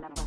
la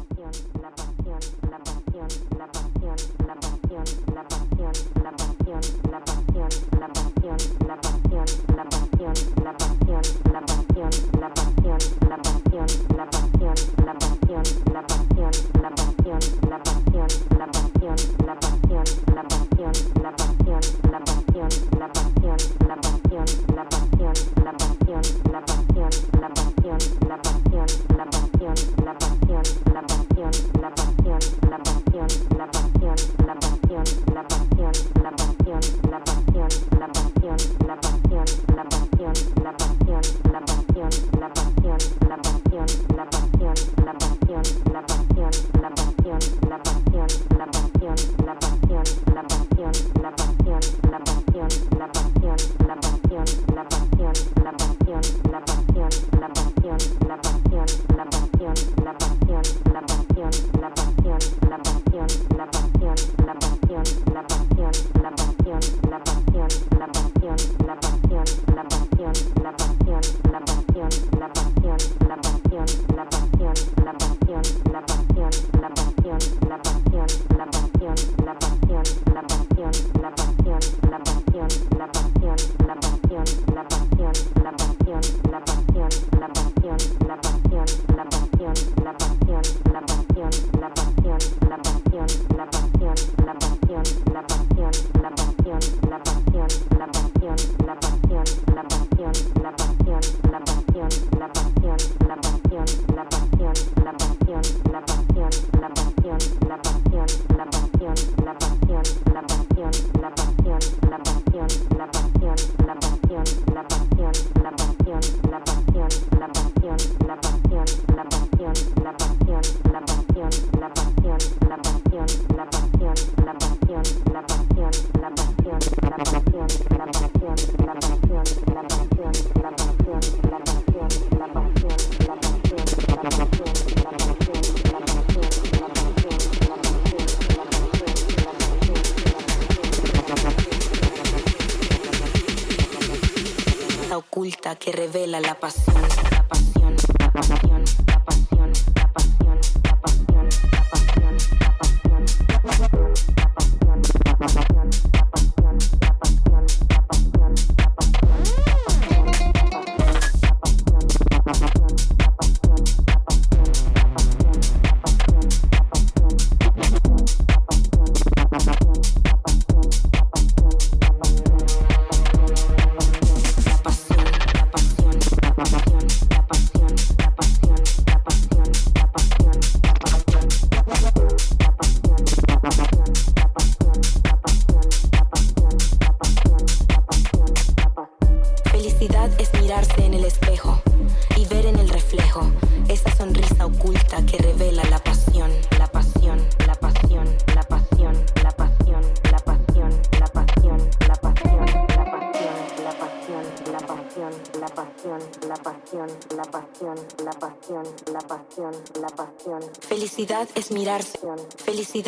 revela la pasión.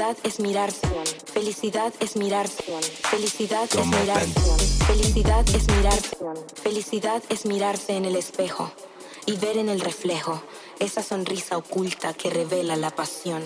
Felicidad es mirarse. Felicidad es mirarse. Felicidad es mirarse. Felicidad es mirarse. Felicidad es mirarse en el espejo y ver en el reflejo esa sonrisa oculta que revela la pasión,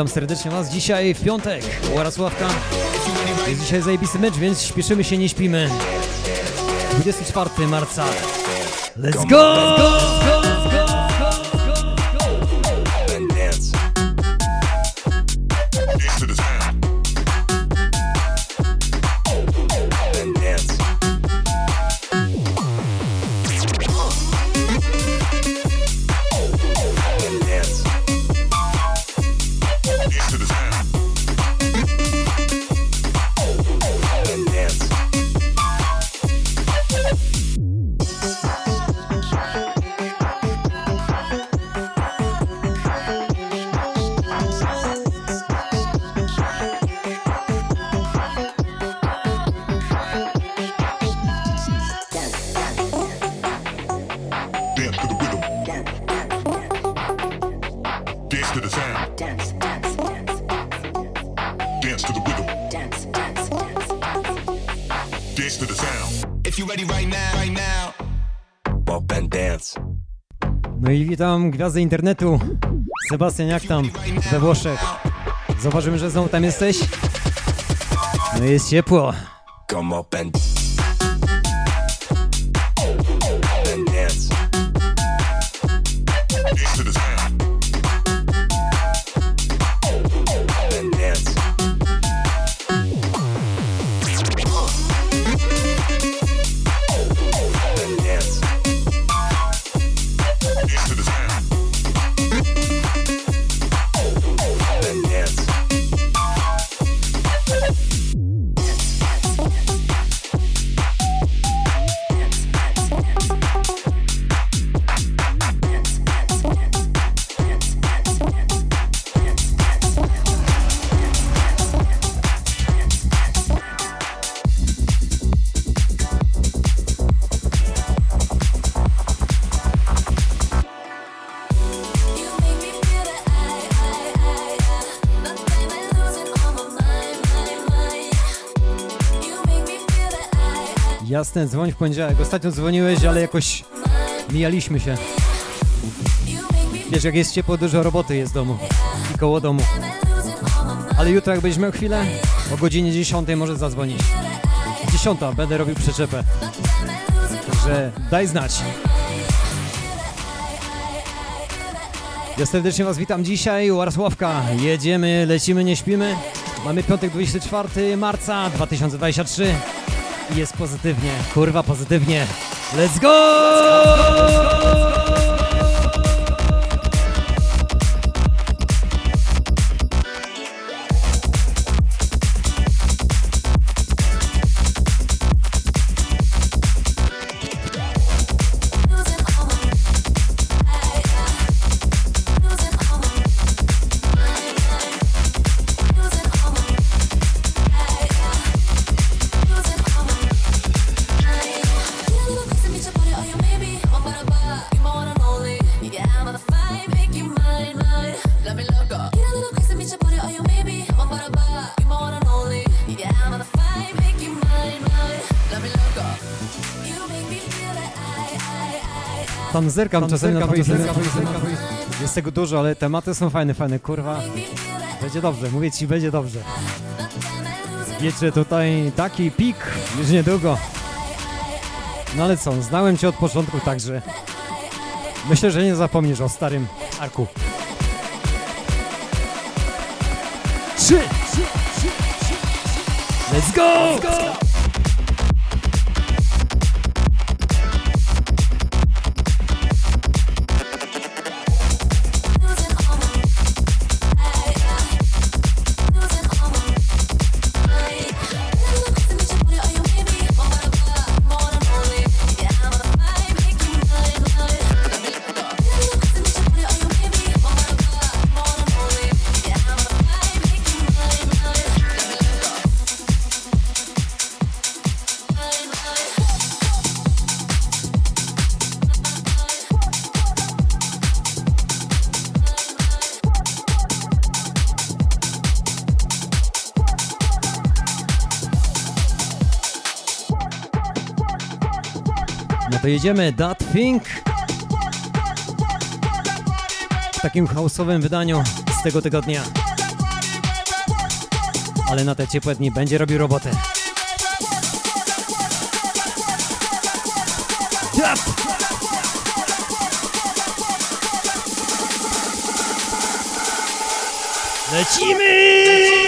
Witam serdecznie Was dzisiaj w piątek. Łarasławka. Jest dzisiaj zajebisty mecz, więc śpieszymy się, nie śpimy. 24 marca. Let's go! Let's go! Witam gwiazdę internetu. Sebastian, jak tam we Włoszech? Zauważymy, że znowu tam jesteś. No jest ciepło. Come Jasne, dzwoń w poniedziałek. Ostatnio dzwoniłeś, ale jakoś mijaliśmy się. Wiesz, jak jest ciepło, dużo roboty jest w domu i koło domu. Ale jutro, jak będziesz miał chwilę, o godzinie 10 może zadzwonić. 10 będę robił przyczepę. Także daj znać. Ja serdecznie Was witam dzisiaj, Warszawka. Jedziemy, lecimy, nie śpimy. Mamy piątek 24 marca 2023 jest pozytywnie, kurwa pozytywnie. Let's go! Tam zerkam tam zerkam, na twoje zerkam, zerkam, Jest tego dużo, ale tematy są fajne, fajne, kurwa. Będzie dobrze, mówię ci, będzie dobrze. Wiecie, tutaj taki pik już niedługo. No ale co, znałem cię od początku, także myślę, że nie zapomnisz o starym Arku. Trzy! Let's go! Let's go! To jedziemy That Thing w takim chaosowym wydaniu z tego tygodnia. Ale na te ciepłe dni będzie robił robotę. Lecimy!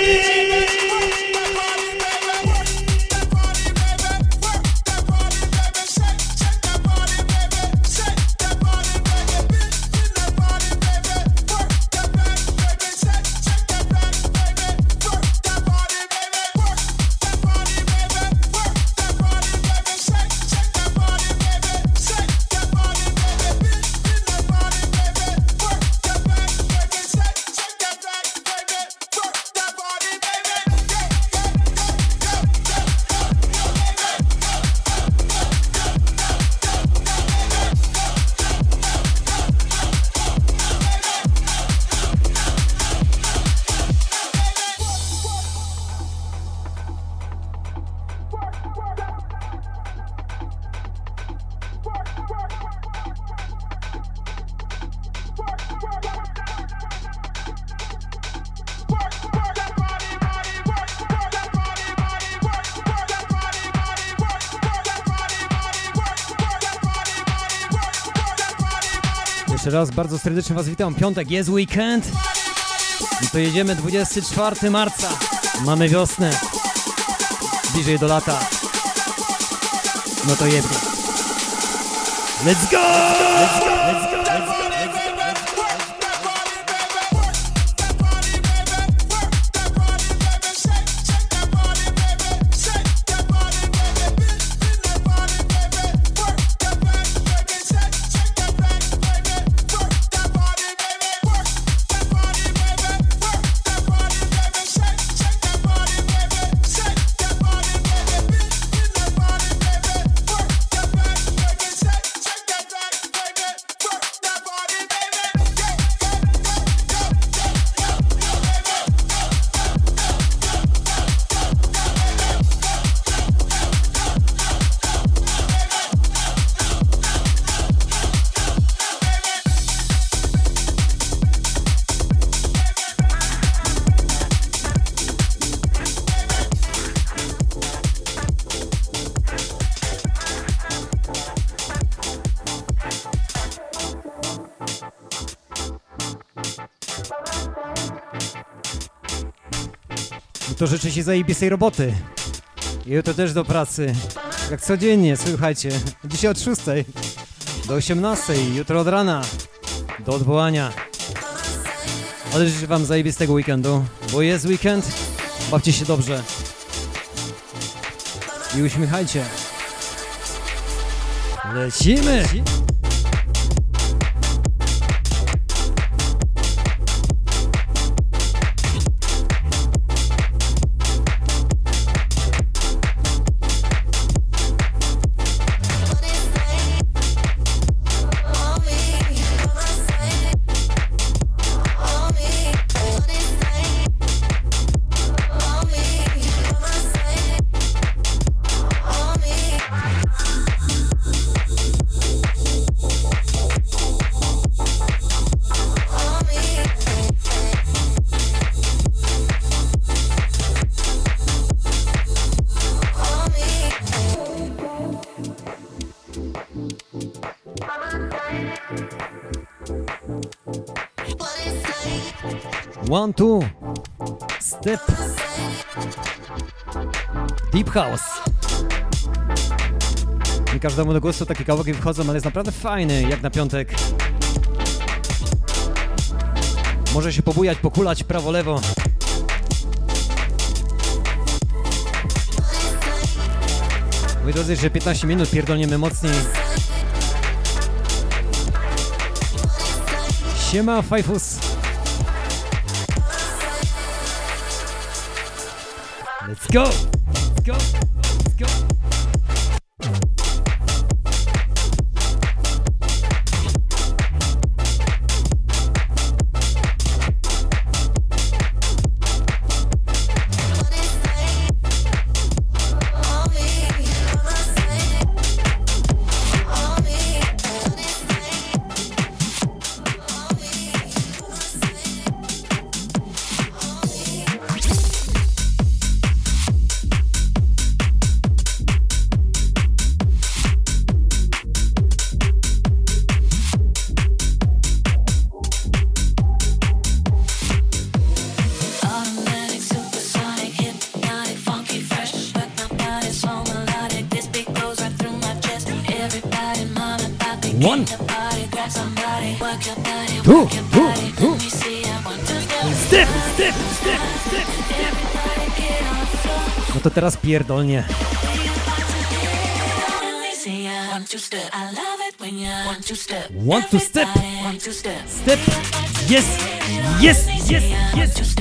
Raz bardzo serdecznie Was witam. Piątek jest weekend. I to jedziemy 24 marca. Mamy wiosnę. Bliżej do lata. No to go! Let's go! Let's go! Życzę Ci zajebistej roboty. I jutro też do pracy. Jak codziennie, słuchajcie. Dzisiaj od 6 do 18, jutro od rana do odwołania. Ale życzę Wam zajebistego weekendu, bo jest weekend. Bawcie się dobrze. I uśmiechajcie. Lecimy! One, two, step, deep house. Nie każdemu do głosu takie kawałki wchodzą, ale jest naprawdę fajny, jak na piątek. Może się pobujać, pokulać prawo-lewo. Moi drodzy, że 15 minut pierdolniemy mocniej. Siema, Fajfus. Go! Pierdolnie. One, two step. One, two step. Step. Yes, yes, yes, yes, yes.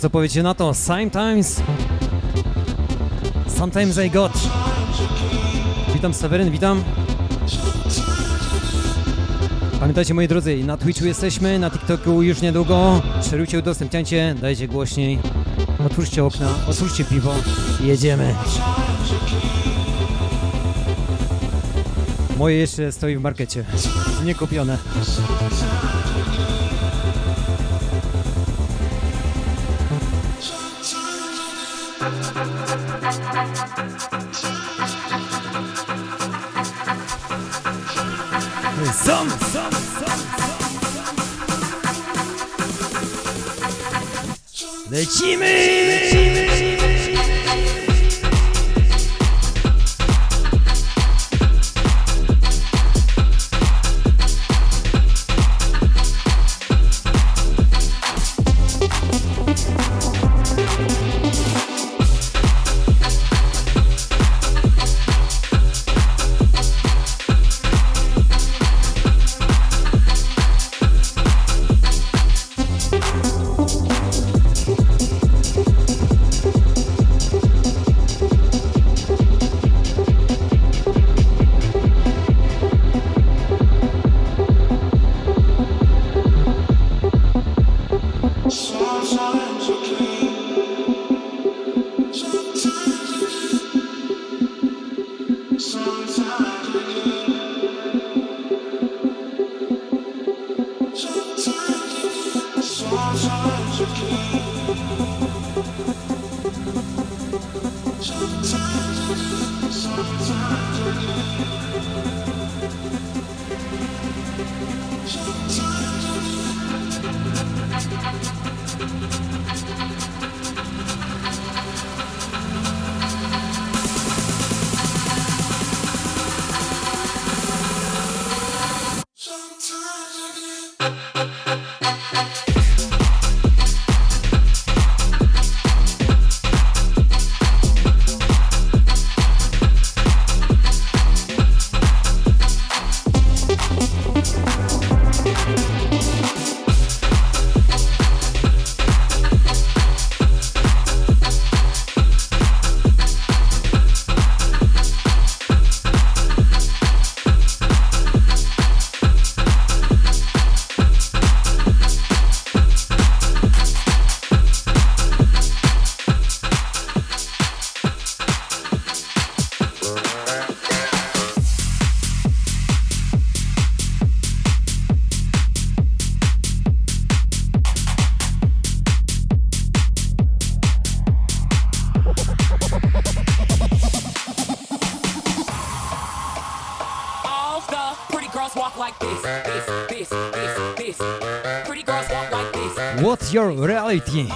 Co powiecie na to? Sometimes... Sometimes I got... Witam Seweryn, witam. Pamiętajcie moi drodzy, na Twitchu jesteśmy, na TikToku już niedługo. Szerujcie, udostępniajcie, dajcie głośniej. Otwórzcie okna, otwórzcie piwo i jedziemy. Moje jeszcze stoi w markecie. Nie kupione. Some, some, some, some. The Chimmy! Your reality?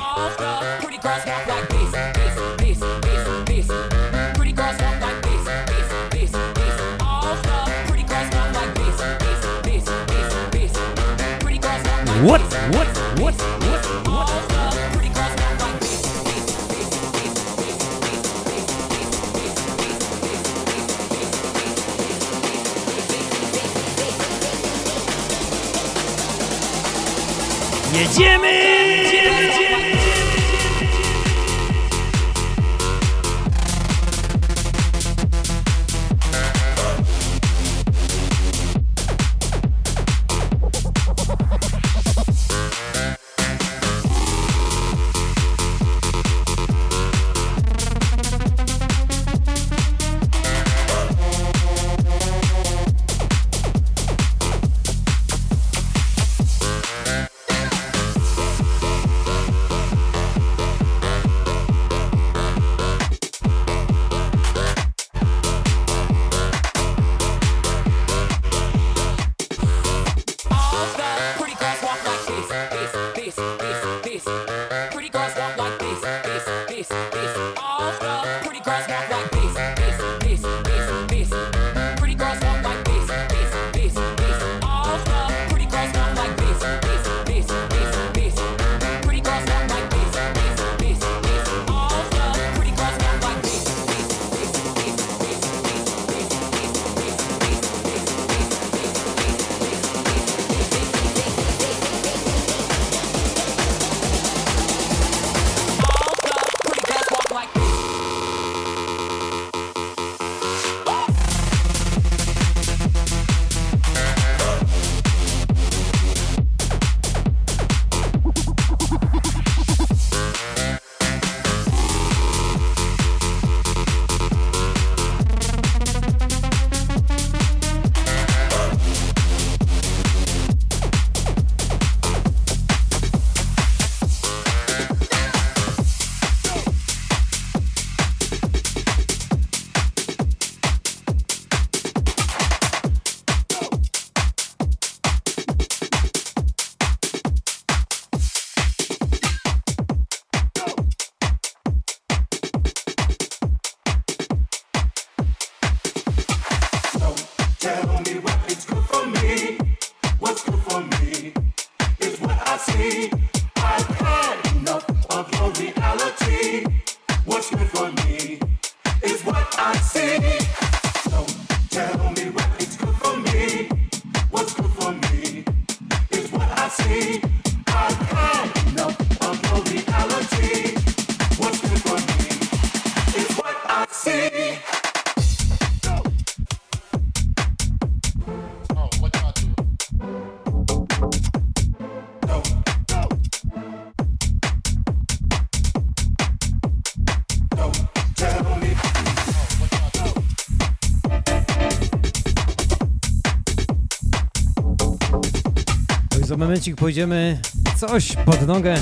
Momencik pójdziemy coś pod nogę.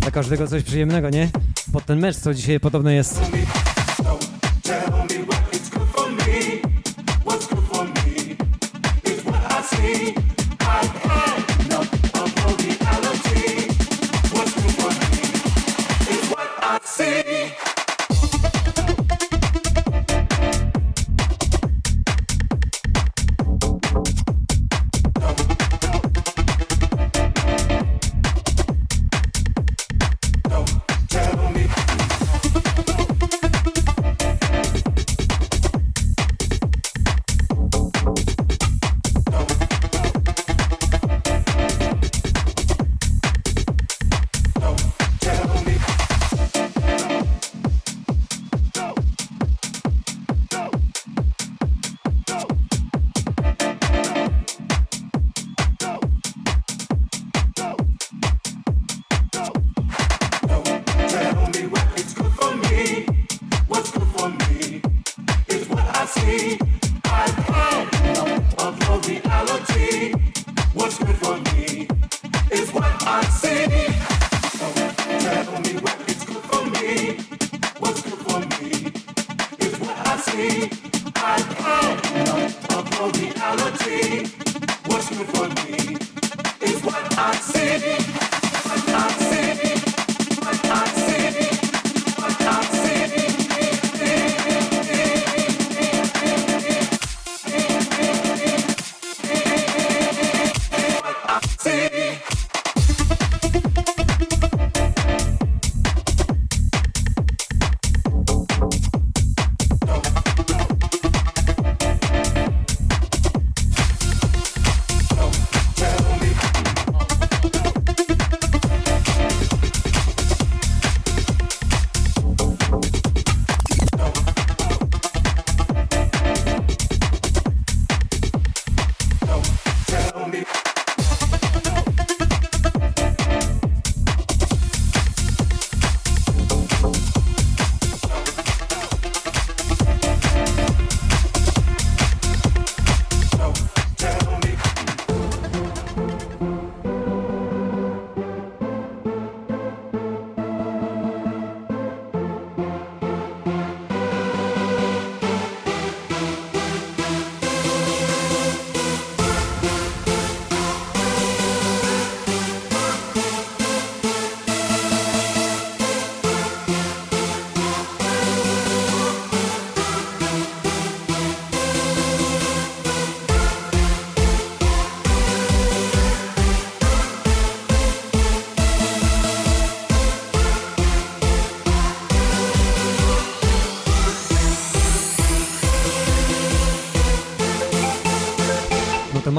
Dla każdego coś przyjemnego, nie? Pod ten mecz, co dzisiaj podobno jest.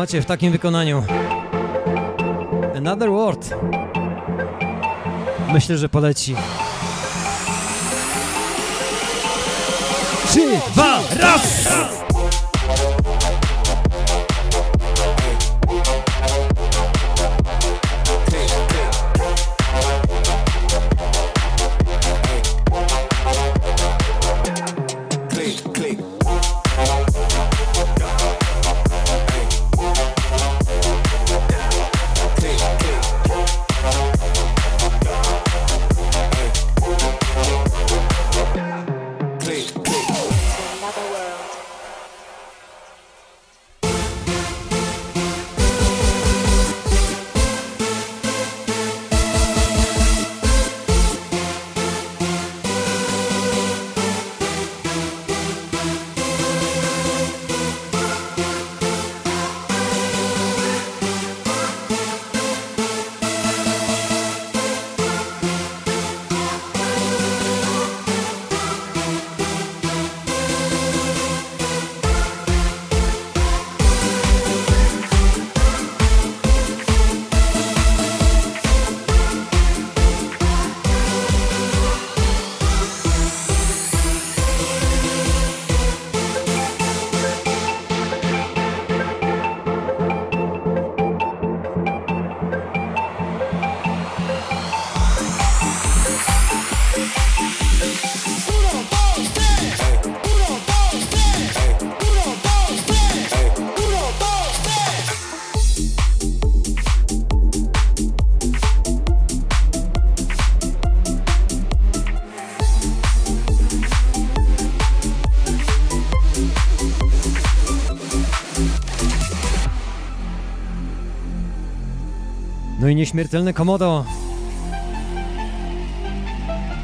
Macie w takim wykonaniu. Another World. Myślę, że poleci. Trzy, dwa, raz! Nieśmiertelne Komodo.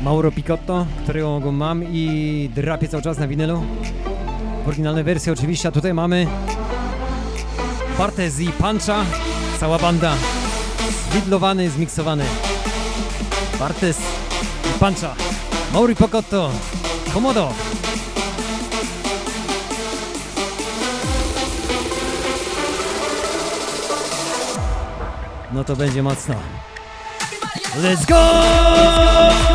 Mauro Picotto, którego mam i drapię cały czas na winylu. W oryginalnej wersji oczywiście, a tutaj mamy Bartez i Pancha, cała banda. Widlowany, zmiksowany. Bartes i Pancha. Mauri Picotto, Komodo. No to będzie mocno. Let's go!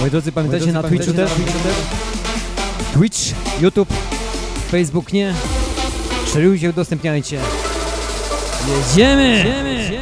Moi drodzy, pamiętajcie na Twitchu też? Twitch, YouTube, Facebook nie. Szerujcie, udostępniajcie. Jedziemy! Jedziemy!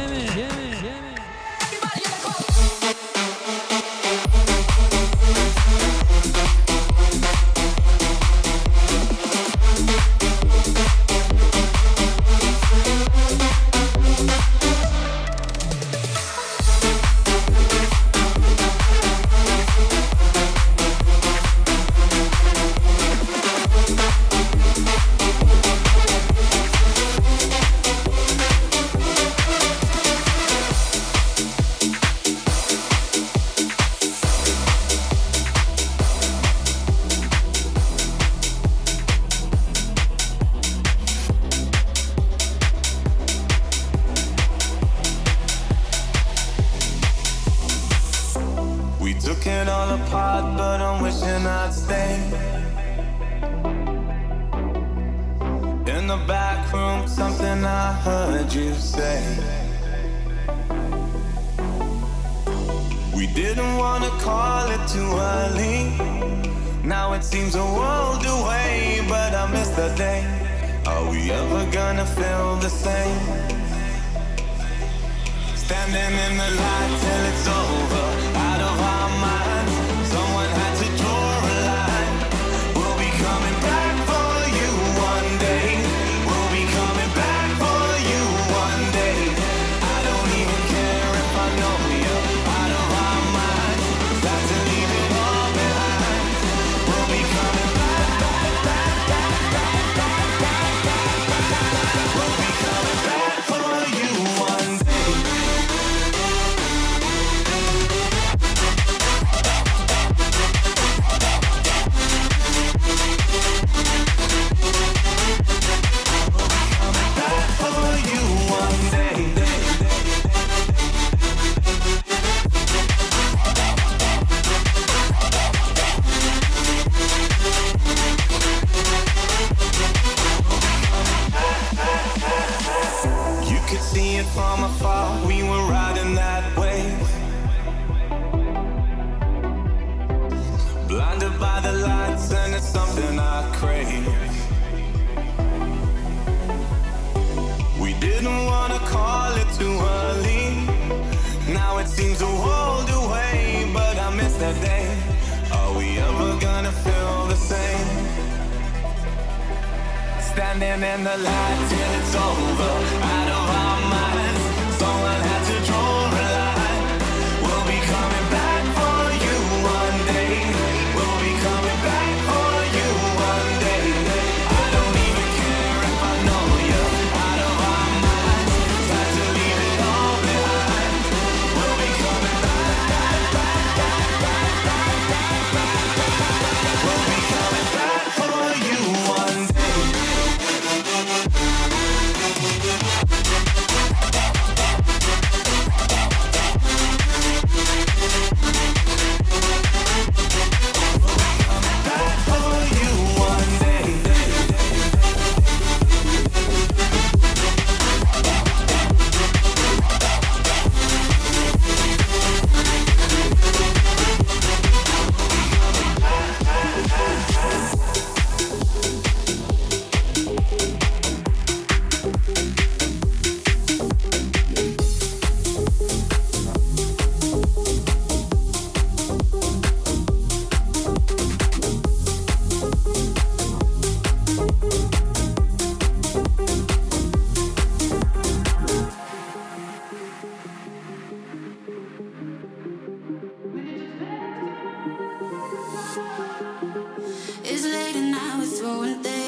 It's late and now we're throwing things.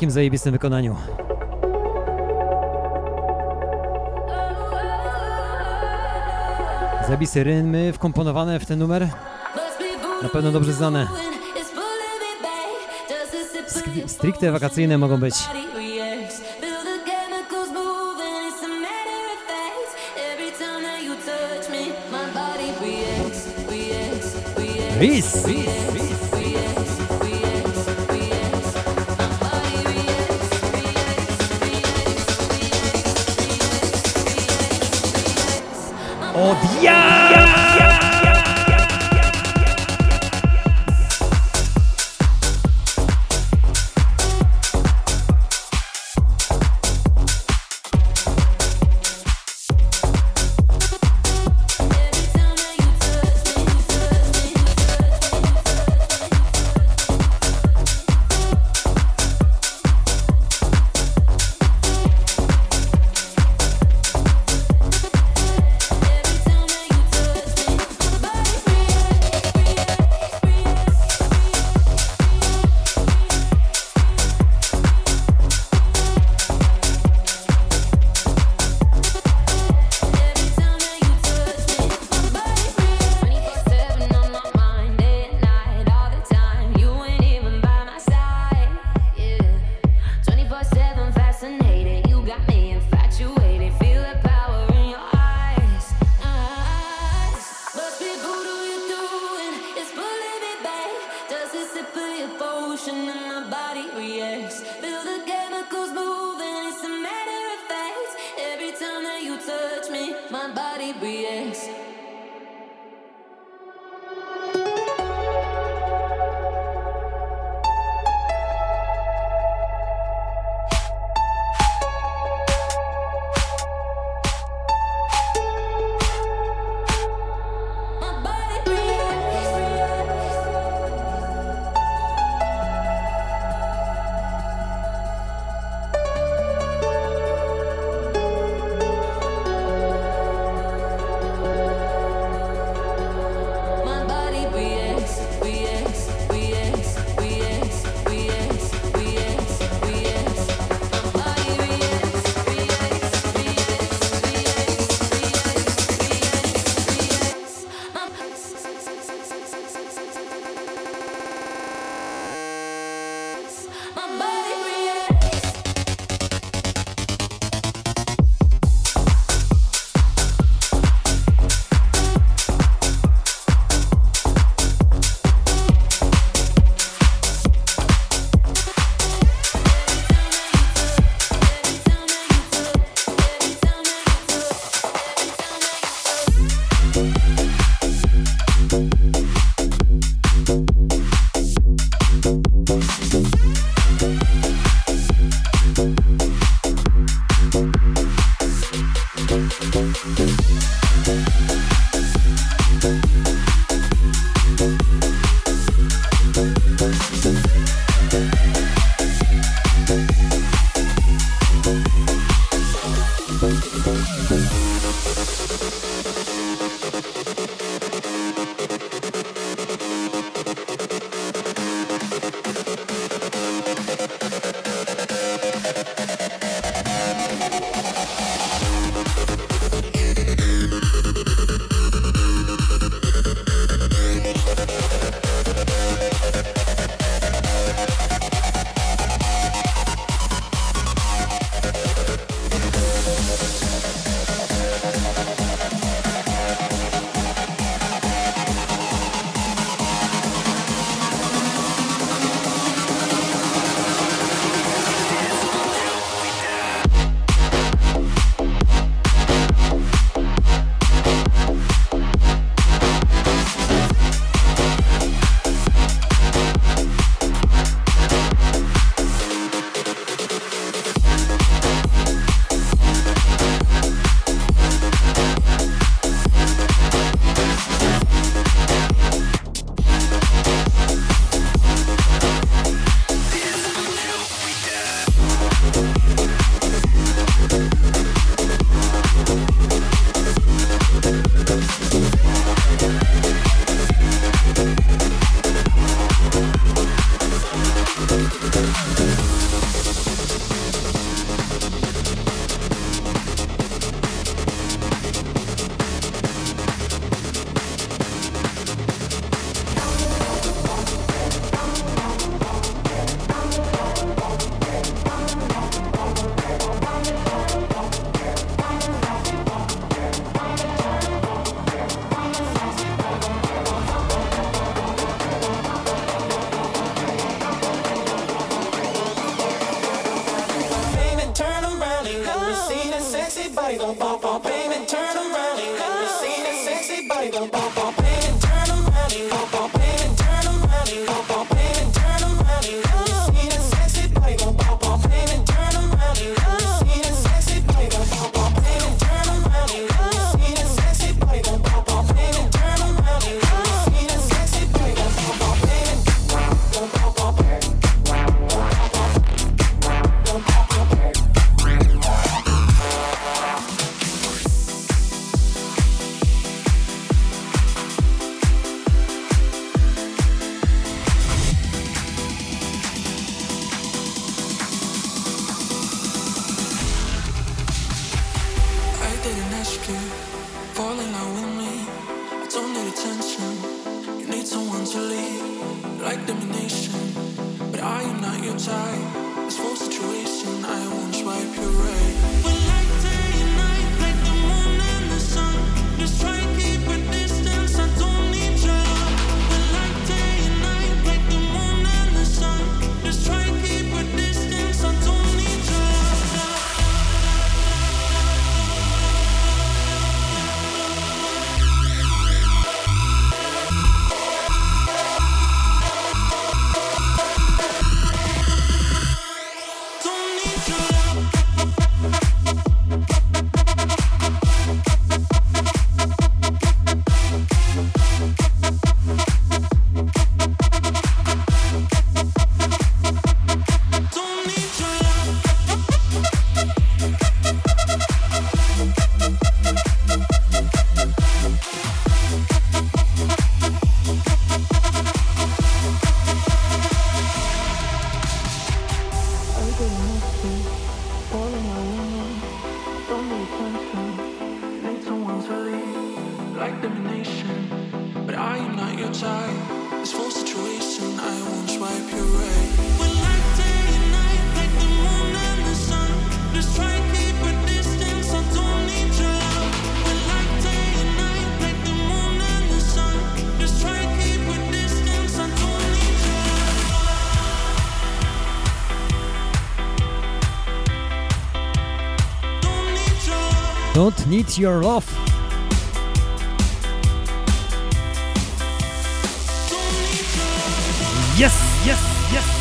Takim zajebistym wykonaniu. Zajebiste rymy wkomponowane w ten numer. Na pewno dobrze znane. Stricte wakacyjne mogą być. Peace. and my body reacts. Feel the chemicals moving, it's a matter of fact. Every time that you touch me, my body reacts. Need Your Love. Yes, yes, yes,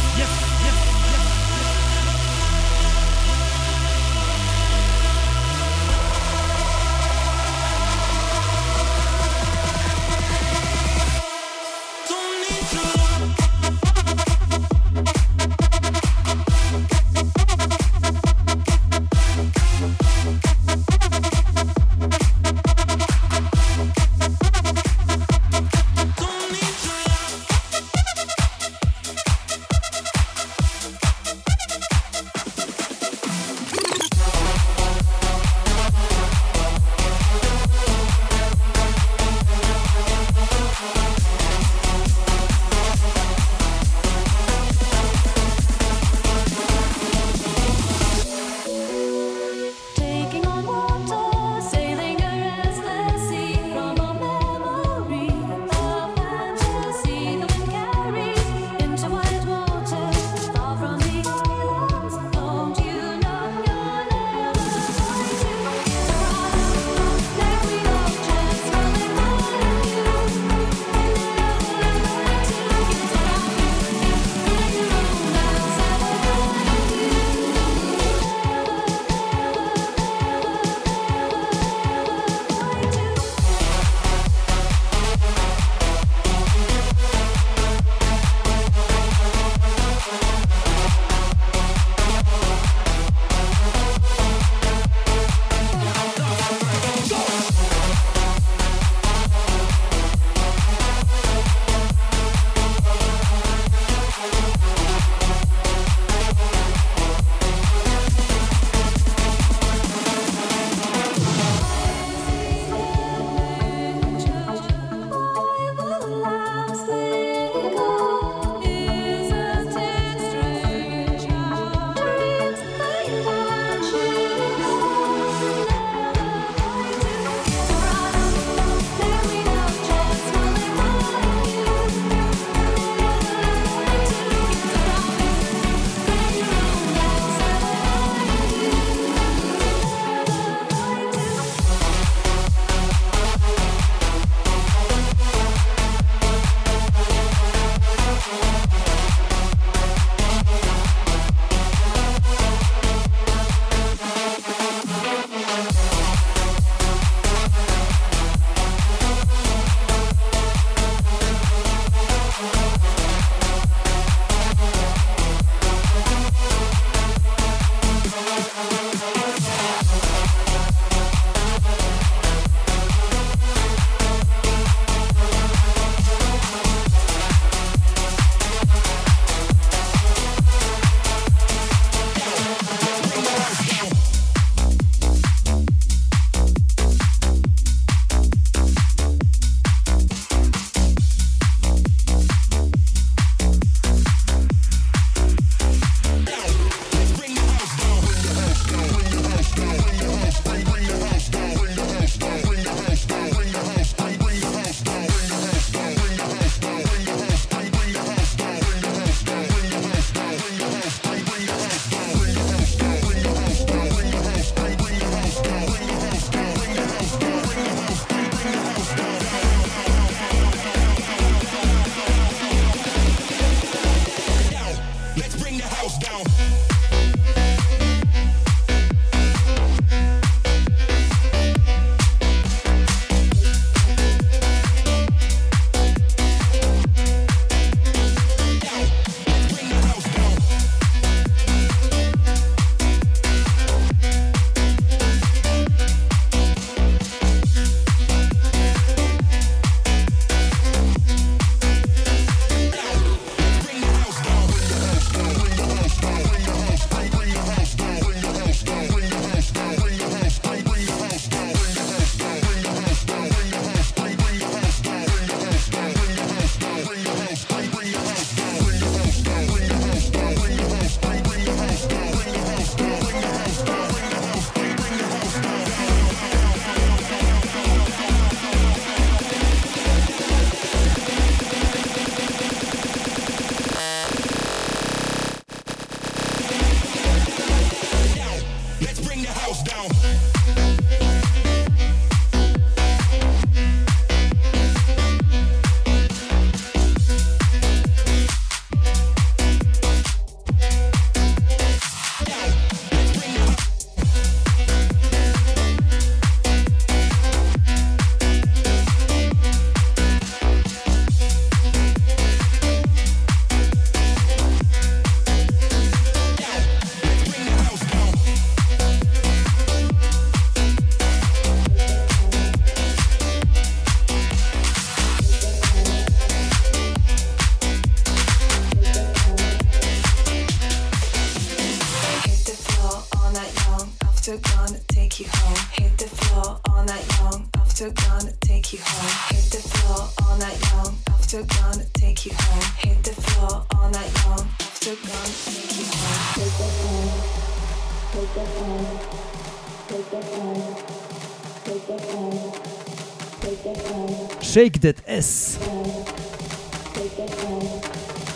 Shake That S.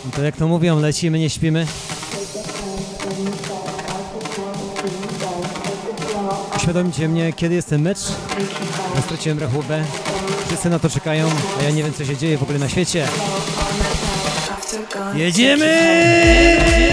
No to jak to mówią, lecimy, nie śpimy. Uświadomcie mnie, kiedy jest ten mecz. Ja straciłem rachubę. Wszyscy na to czekają, a ja nie wiem, co się dzieje w ogóle na świecie. Jedziemy!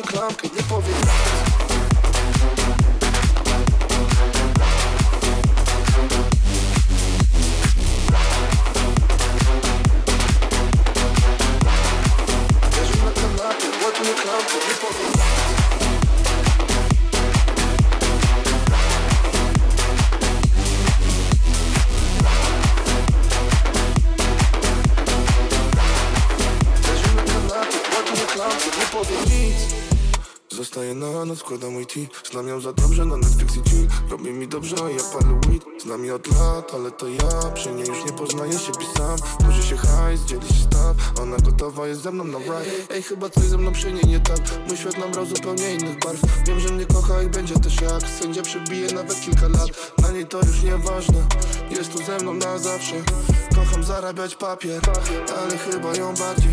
Składa mój Znam ją za dobrze na Netflix i chill Robi mi dobrze, a ja palę weed. Znam ją od lat, ale to ja Przy niej już nie poznaję siebie sam Duży się hajs, dzieli się staw. Ona gotowa jest ze mną na ride. Ej, chyba coś ze mną przy niej nie tak. Mój świat nabrał zupełnie innych barw. Wiem, że mnie kocha i będzie też jak. Sędzia przebije nawet kilka lat. Na niej to już nieważne. Jest tu ze mną na zawsze. Kocham zarabiać papier Ale chyba ją bardziej.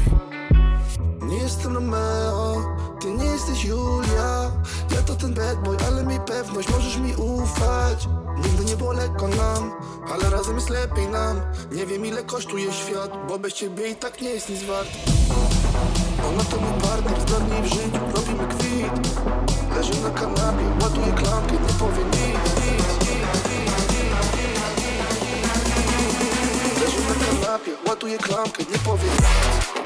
Nie jestem Romeo ty nie jesteś Julia. Ja to ten bad boy, ale mi pewność Możesz mi ufać. Nigdy nie było lekko nam Ale razem jest lepiej nam. Nie wiem ile kosztuje świat Bo bez ciebie i tak nie jest nic wart. Ona to mój partner, znam w życiu Robimy kwit. Leży na kanapie, ładuję klamkę Nie powie nic, nic, na kanapie, ładuję klamkę Nie powie nic.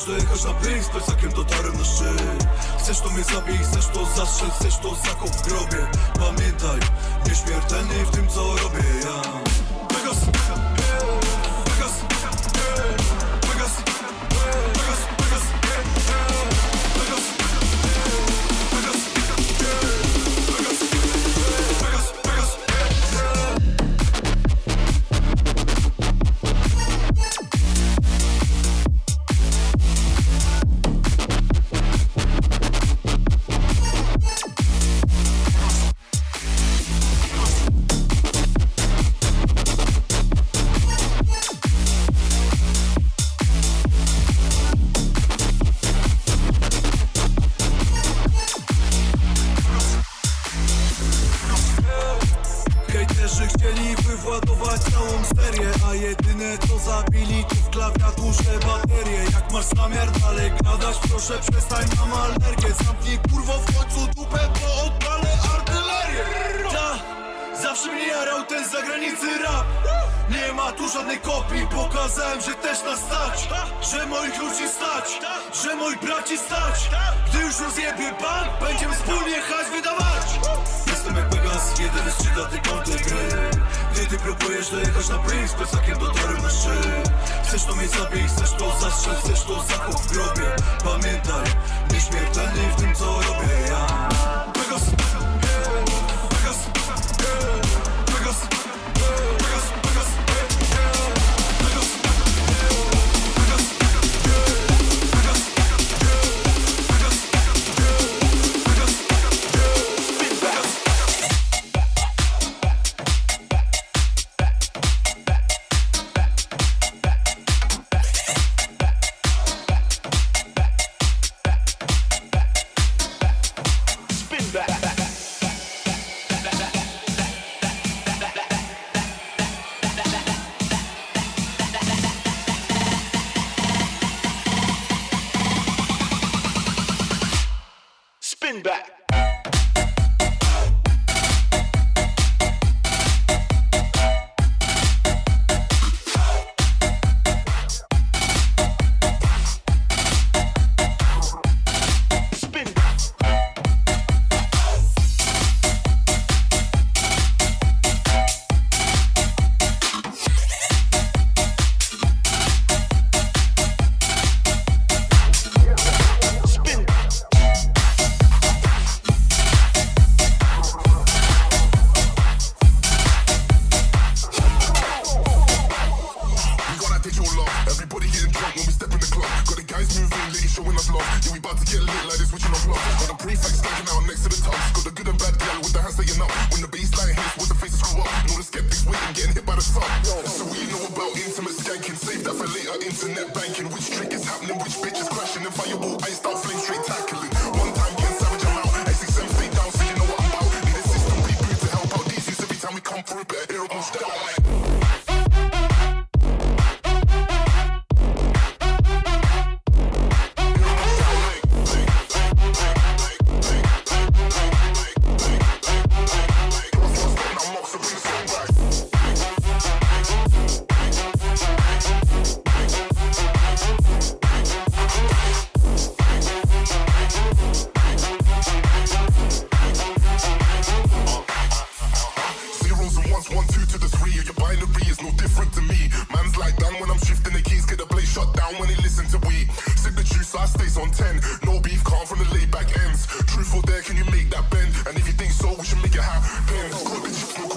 Chcesz dojechać na plik, z plecakiem dotarłem na szczyt Chcesz to mnie zabij, chcesz to zastrzel, chcesz to zakop w grobie? Pamiętaj, nieśmiertelny w tym co robię ja.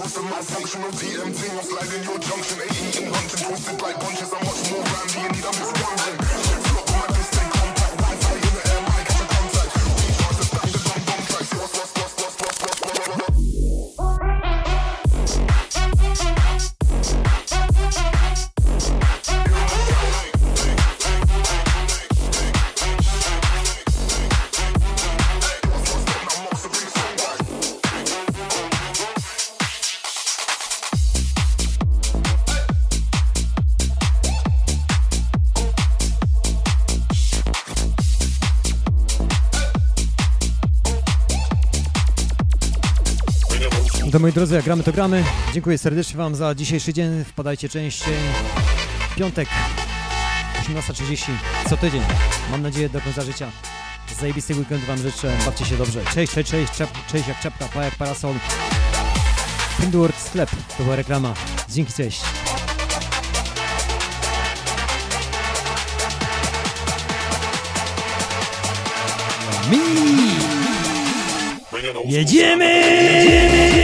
What's malfunction my functional DMT? What's sliding your junction? 18 hunting, twisted like bunches. I'm much more randy and I'm just wondering. Moi drodzy, jak gramy, to gramy. Dziękuję serdecznie Wam za dzisiejszy dzień. Wpadajcie częściej. Piątek, 18.30 co tydzień. Mam nadzieję do końca życia. Zajebisty weekend Wam życzę. Bawcie się dobrze. Cześć, cześć, cześć. Czep, cześć jak czepka, pa jak parasol. Pindword sklep. To była reklama. Dzięki, cześć. Mi! Y el Yemen.